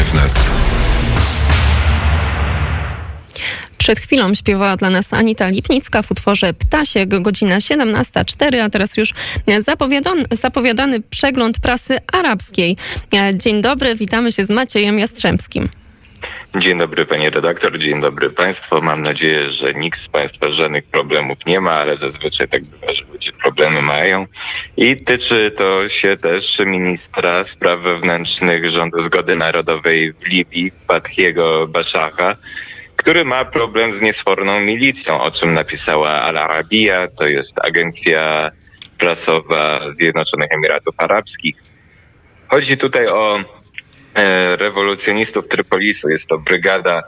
Wnet. Przed chwilą śpiewała dla nas Anita Lipnicka w utworze Ptasiek, godzina 17.04, a teraz już zapowiadany przegląd prasy arabskiej. Dzień dobry, witamy się z Maciejem Jastrzębskim. Dzień dobry panie redaktor, dzień dobry państwo. Mam nadzieję, że nikt z państwa żadnych problemów nie ma, ale zazwyczaj tak bywa, że ludzie problemy mają. I tyczy to się też ministra spraw wewnętrznych rządu zgody narodowej w Libii, Fathiego Baszacha, który ma problem z niesforną milicją, o czym napisała Al Arabiya, to jest agencja prasowa Zjednoczonych Emiratów Arabskich. Chodzi tutaj o rewolucjonistów Trypolisu. Jest to brygada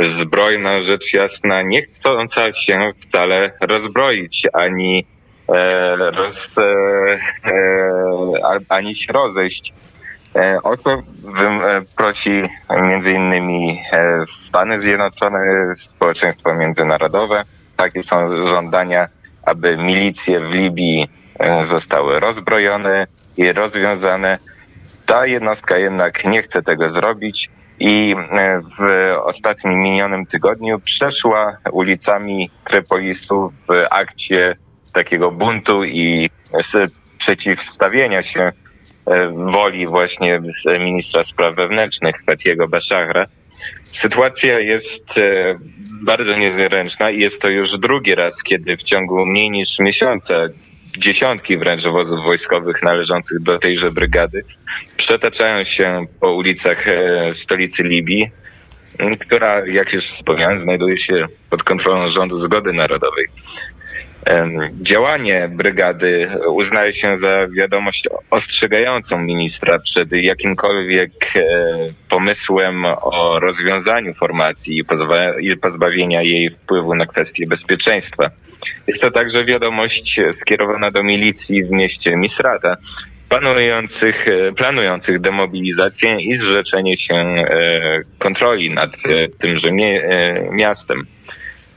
zbrojna, rzecz jasna, nie chcąca się wcale rozbroić, ani, e, roz, e, e ani się rozejść. E, o co e, prosi między innymi e, Stany Zjednoczone, społeczeństwo międzynarodowe. Takie są żądania, aby milicje w Libii zostały rozbrojone i rozwiązane. Ta jednostka jednak nie chce tego zrobić i w ostatnim minionym tygodniu przeszła ulicami Trypolisu w akcie takiego buntu i przeciwstawienia się E, woli właśnie ministra spraw wewnętrznych Fatiego Bashara. Sytuacja jest e, bardzo niezręczna i jest to już drugi raz, kiedy w ciągu mniej niż miesiąca dziesiątki wręcz wozów wojskowych należących do tejże brygady przetaczają się po ulicach e, stolicy Libii, która, jak już wspomniałem, znajduje się pod kontrolą rządu zgody narodowej. Działanie brygady uznaje się za wiadomość ostrzegającą ministra przed jakimkolwiek e, pomysłem o rozwiązaniu formacji i pozbawienia jej wpływu na kwestie bezpieczeństwa. Jest to także wiadomość skierowana do milicji w mieście Misrata, planujących, e, planujących demobilizację i zrzeczenie się e, kontroli nad tymże miastem.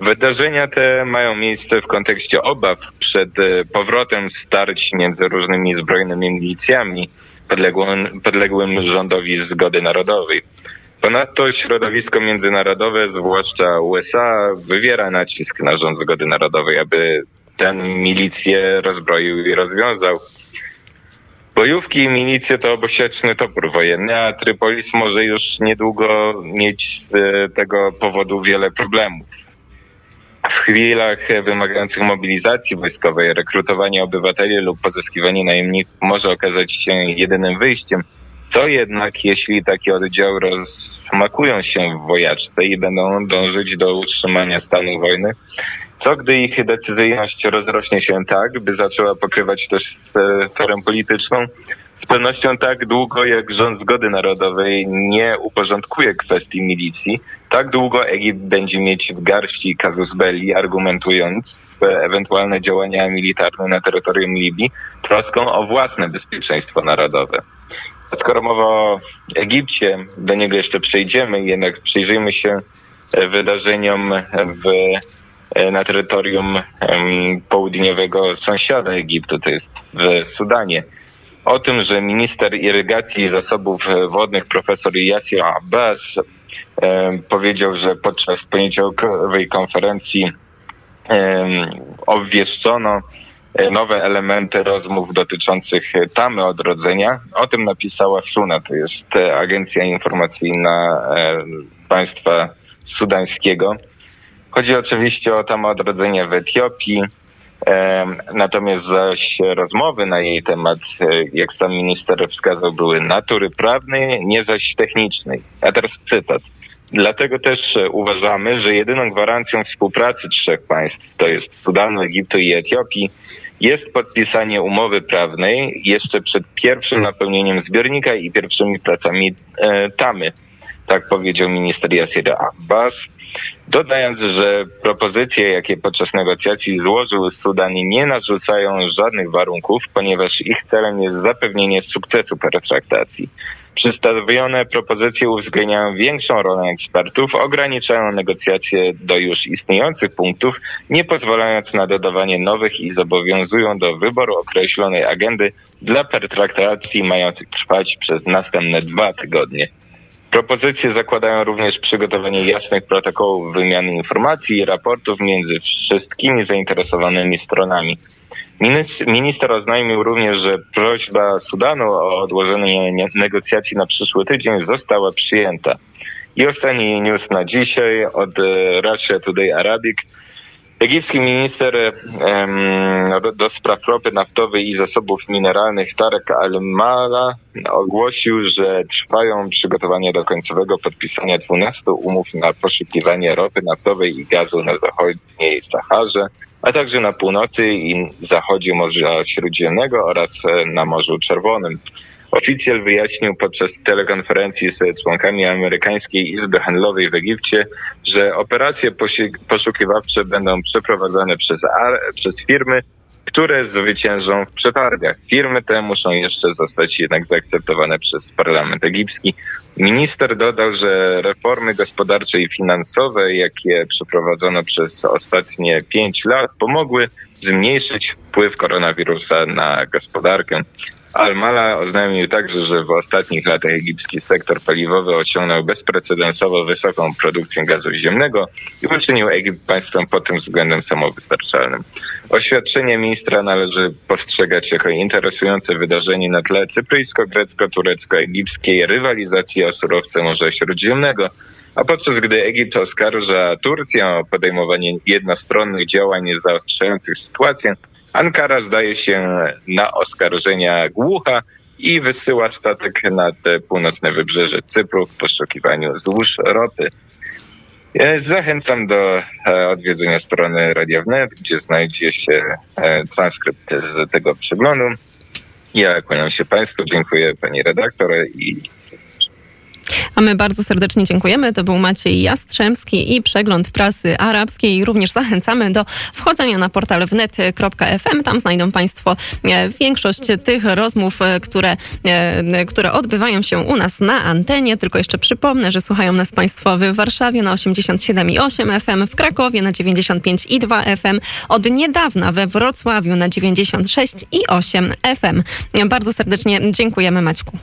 Wydarzenia te mają miejsce w kontekście obaw przed e, powrotem starć między różnymi zbrojnymi milicjami podległym, podległym rządowi zgody narodowej. Ponadto środowisko międzynarodowe, zwłaszcza USA, wywiera nacisk na rząd zgody narodowej, aby ten milicję rozbroił i rozwiązał. Bojówki i milicje to obosieczny topór wojenny, a Trypolis może już niedługo mieć z tego powodu wiele problemów. W chwilach wymagających mobilizacji wojskowej, rekrutowanie obywateli lub pozyskiwanie najemników może okazać się jedynym wyjściem. Co jednak, jeśli takie oddziały rozmakują się w wojaczce i będą dążyć do utrzymania stanu wojny? Co gdy ich decyzyjność rozrośnie się tak, by zaczęła pokrywać też sferę polityczną? Z pewnością tak długo, jak rząd zgody narodowej nie uporządkuje kwestii milicji, tak długo Egipt będzie mieć w garści casus belli, argumentując ewentualne działania militarne na terytorium Libii troską o własne bezpieczeństwo narodowe. Skoro mowa o Egipcie, do niego jeszcze przejdziemy, jednak przyjrzyjmy się wydarzeniom w, na terytorium południowego sąsiada Egiptu, to jest w Sudanie. O tym, że minister irygacji i zasobów wodnych profesor Yasir Abbas powiedział, że podczas poniedziałkowej konferencji obwieszczono E, nowe elementy rozmów dotyczących tamy odrodzenia. O tym napisała SUNA, to jest e, agencja informacyjna e, państwa sudańskiego. Chodzi oczywiście o tamę odrodzenia w Etiopii, Natomiast zaś rozmowy na jej temat, jak sam minister wskazał, były natury prawnej, nie zaś technicznej. A teraz cytat. Dlatego też uważamy, że jedyną gwarancją współpracy trzech państw, to jest Sudanu, Egiptu i Etiopii, jest podpisanie umowy prawnej jeszcze przed pierwszym napełnieniem zbiornika i pierwszymi pracami e, tamy. Tak powiedział minister Yasir Abbas, dodając, że propozycje, jakie podczas negocjacji złożył Sudan, nie narzucają żadnych warunków, ponieważ ich celem jest zapewnienie sukcesu pertraktacji. Przedstawione propozycje uwzględniają większą rolę ekspertów, ograniczają negocjacje do już istniejących punktów, nie pozwalając na dodawanie nowych i zobowiązują do wyboru określonej agendy dla pertraktacji mających trwać przez następne dwa tygodnie. Propozycje zakładają również przygotowanie jasnych protokołów wymiany informacji i raportów między wszystkimi zainteresowanymi stronami. Minister oznajmił również, że prośba Sudanu o odłożenie negocjacji na przyszły tydzień została przyjęta. I ostatni news na dzisiaj od e, Russia Today Arabic. Egipski minister do spraw ropy naftowej i zasobów mineralnych Tarek Al-Mala ogłosił, że trwają przygotowania do końcowego podpisania 12 umów na poszukiwanie ropy naftowej i gazu na zachodniej Saharze, a także na północy i zachodzie Morza Śródziemnego oraz e, na Morzu Czerwonym. Oficjal wyjaśnił podczas telekonferencji z członkami amerykańskiej Izby Handlowej w Egipcie, że operacje poszukiwawcze będą przeprowadzane przez, przez firmy, które zwyciężą w przetargach. Firmy te muszą jeszcze zostać jednak zaakceptowane przez parlament egipski. Minister dodał, że reformy gospodarcze i finansowe, jakie przeprowadzono przez ostatnie pięć lat, pomogły zmniejszyć wpływ koronawirusa na gospodarkę. Al-Mala oznajmił także, że w ostatnich latach egipski sektor paliwowy osiągnął bezprecedensowo wysoką produkcję gazu ziemnego i uczynił Egipt państwem pod tym względem samowystarczalnym. Oświadczenie ministra należy postrzegać jako interesujące wydarzenie na tle cypryjsko-grecko-turecko-egipskiej rywalizacji o surowce Morza Śródziemnego, a podczas gdy Egipt oskarża Turcję o podejmowanie jednostronnych działań zaostrzających sytuację, Ankara zdaje się na oskarżenia głucha i wysyła statek nad północne wybrzeże Cypru w poszukiwaniu złóż ropy. Zachęcam do e, odwiedzenia strony Radia Wnet, gdzie znajdzie się e, transkrypt z tego przeglądu. Ja kłaniam się Państwu, dziękuję Pani redaktor i a my bardzo serdecznie dziękujemy. To był Maciej Jastrzębski i przegląd prasy arabskiej. Również zachęcamy do wchodzenia na portal wnet.fm. Tam znajdą Państwo e, większość tych rozmów, e, które, e, które odbywają się u nas na antenie. Tylko jeszcze przypomnę, że słuchają nas Państwo w Warszawie na 87,8 FM, w Krakowie na 95,2 FM, od niedawna we Wrocławiu na 96,8 FM. Bardzo serdecznie dziękujemy Maćku.